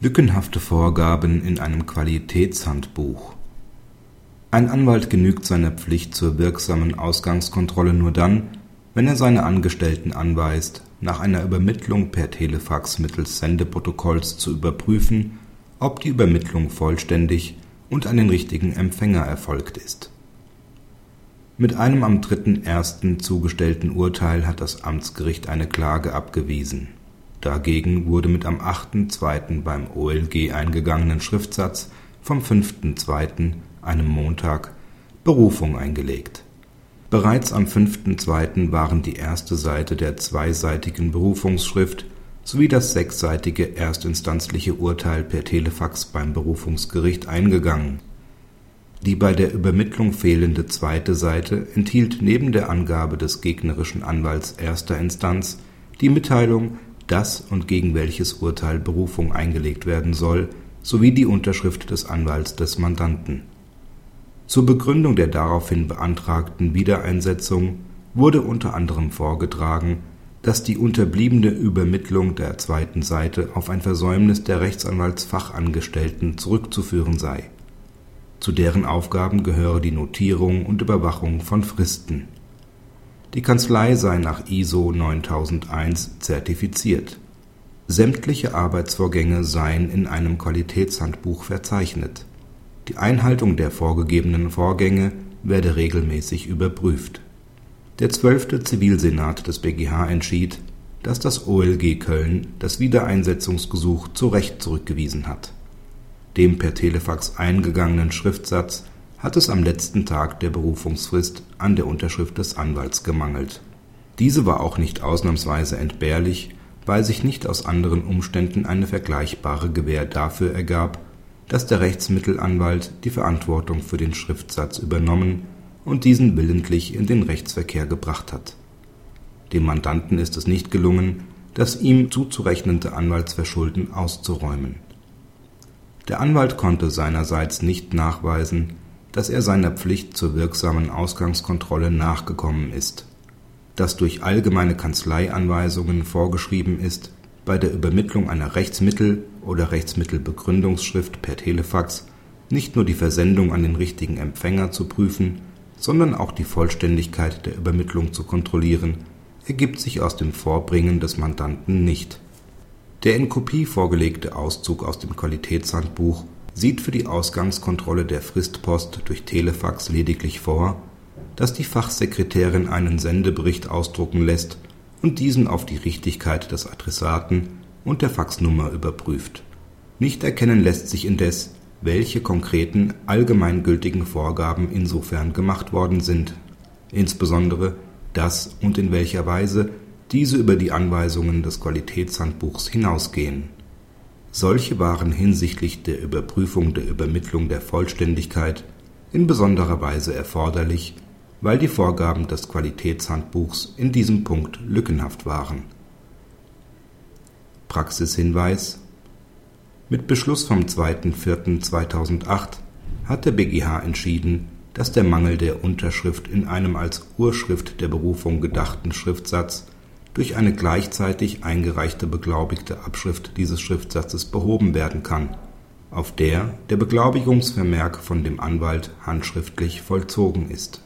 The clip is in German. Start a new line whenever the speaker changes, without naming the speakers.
Lückenhafte Vorgaben in einem Qualitätshandbuch Ein Anwalt genügt seiner Pflicht zur wirksamen Ausgangskontrolle nur dann, wenn er seine Angestellten anweist, nach einer Übermittlung per Telefax mittels Sendeprotokolls zu überprüfen, ob die Übermittlung vollständig und an den richtigen Empfänger erfolgt ist. Mit einem am 3.1. zugestellten Urteil hat das Amtsgericht eine Klage abgewiesen Dagegen wurde mit am 8.2. beim OLG eingegangenen Schriftsatz vom 5.2., einem Montag, Berufung eingelegt. Bereits am 5.2. waren die erste Seite der zweiseitigen Berufungsschrift sowie das sechsseitige erstinstanzliche Urteil per Telefax beim Berufungsgericht eingegangen. Die bei der Übermittlung fehlende zweite Seite enthielt neben der Angabe des gegnerischen Anwalts erster Instanz die Mitteilung dass und gegen welches Urteil Berufung eingelegt werden soll, sowie die Unterschrift des Anwalts des Mandanten. Zur Begründung der daraufhin beantragten Wiedereinsetzung wurde unter anderem vorgetragen, dass die unterbliebene Übermittlung der zweiten Seite auf ein Versäumnis der Rechtsanwaltsfachangestellten zurückzuführen sei. Zu deren Aufgaben gehöre die Notierung und Überwachung von Fristen die Kanzlei sei nach ISO 9001 zertifiziert. Sämtliche Arbeitsvorgänge seien in einem Qualitätshandbuch verzeichnet. Die Einhaltung der vorgegebenen Vorgänge werde regelmäßig überprüft. Der zwölfte Zivilsenat des BGH entschied, dass das OLG Köln das Wiedereinsetzungsgesuch zu Recht zurückgewiesen hat. Dem per Telefax eingegangenen Schriftsatz hat es am letzten Tag der Berufungsfrist an der Unterschrift des Anwalts gemangelt. Diese war auch nicht ausnahmsweise entbehrlich, weil sich nicht aus anderen Umständen eine vergleichbare Gewähr dafür ergab, dass der Rechtsmittelanwalt die Verantwortung für den Schriftsatz übernommen und diesen willentlich in den Rechtsverkehr gebracht hat. Dem Mandanten ist es nicht gelungen, das ihm zuzurechnende Anwaltsverschulden auszuräumen. Der Anwalt konnte seinerseits nicht nachweisen dass er seiner Pflicht zur wirksamen Ausgangskontrolle nachgekommen ist, dass durch allgemeine Kanzleianweisungen vorgeschrieben ist, bei der Übermittlung einer Rechtsmittel oder Rechtsmittelbegründungsschrift per Telefax nicht nur die Versendung an den richtigen Empfänger zu prüfen, sondern auch die Vollständigkeit der Übermittlung zu kontrollieren, ergibt sich aus dem Vorbringen des Mandanten nicht. Der in Kopie vorgelegte Auszug aus dem Qualitätshandbuch sieht für die Ausgangskontrolle der Fristpost durch Telefax lediglich vor, dass die Fachsekretärin einen Sendebericht ausdrucken lässt und diesen auf die Richtigkeit des Adressaten und der Faxnummer überprüft. Nicht erkennen lässt sich indes, welche konkreten allgemeingültigen Vorgaben insofern gemacht worden sind, insbesondere dass und in welcher Weise diese über die Anweisungen des Qualitätshandbuchs hinausgehen solche waren hinsichtlich der Überprüfung der Übermittlung der Vollständigkeit in besonderer Weise erforderlich, weil die Vorgaben des Qualitätshandbuchs in diesem Punkt lückenhaft waren. Praxishinweis Mit Beschluss vom 2.4.2008 hat der BGH entschieden, dass der Mangel der Unterschrift in einem als Urschrift der Berufung gedachten Schriftsatz durch eine gleichzeitig eingereichte beglaubigte Abschrift dieses Schriftsatzes behoben werden kann, auf der der Beglaubigungsvermerk von dem Anwalt handschriftlich vollzogen ist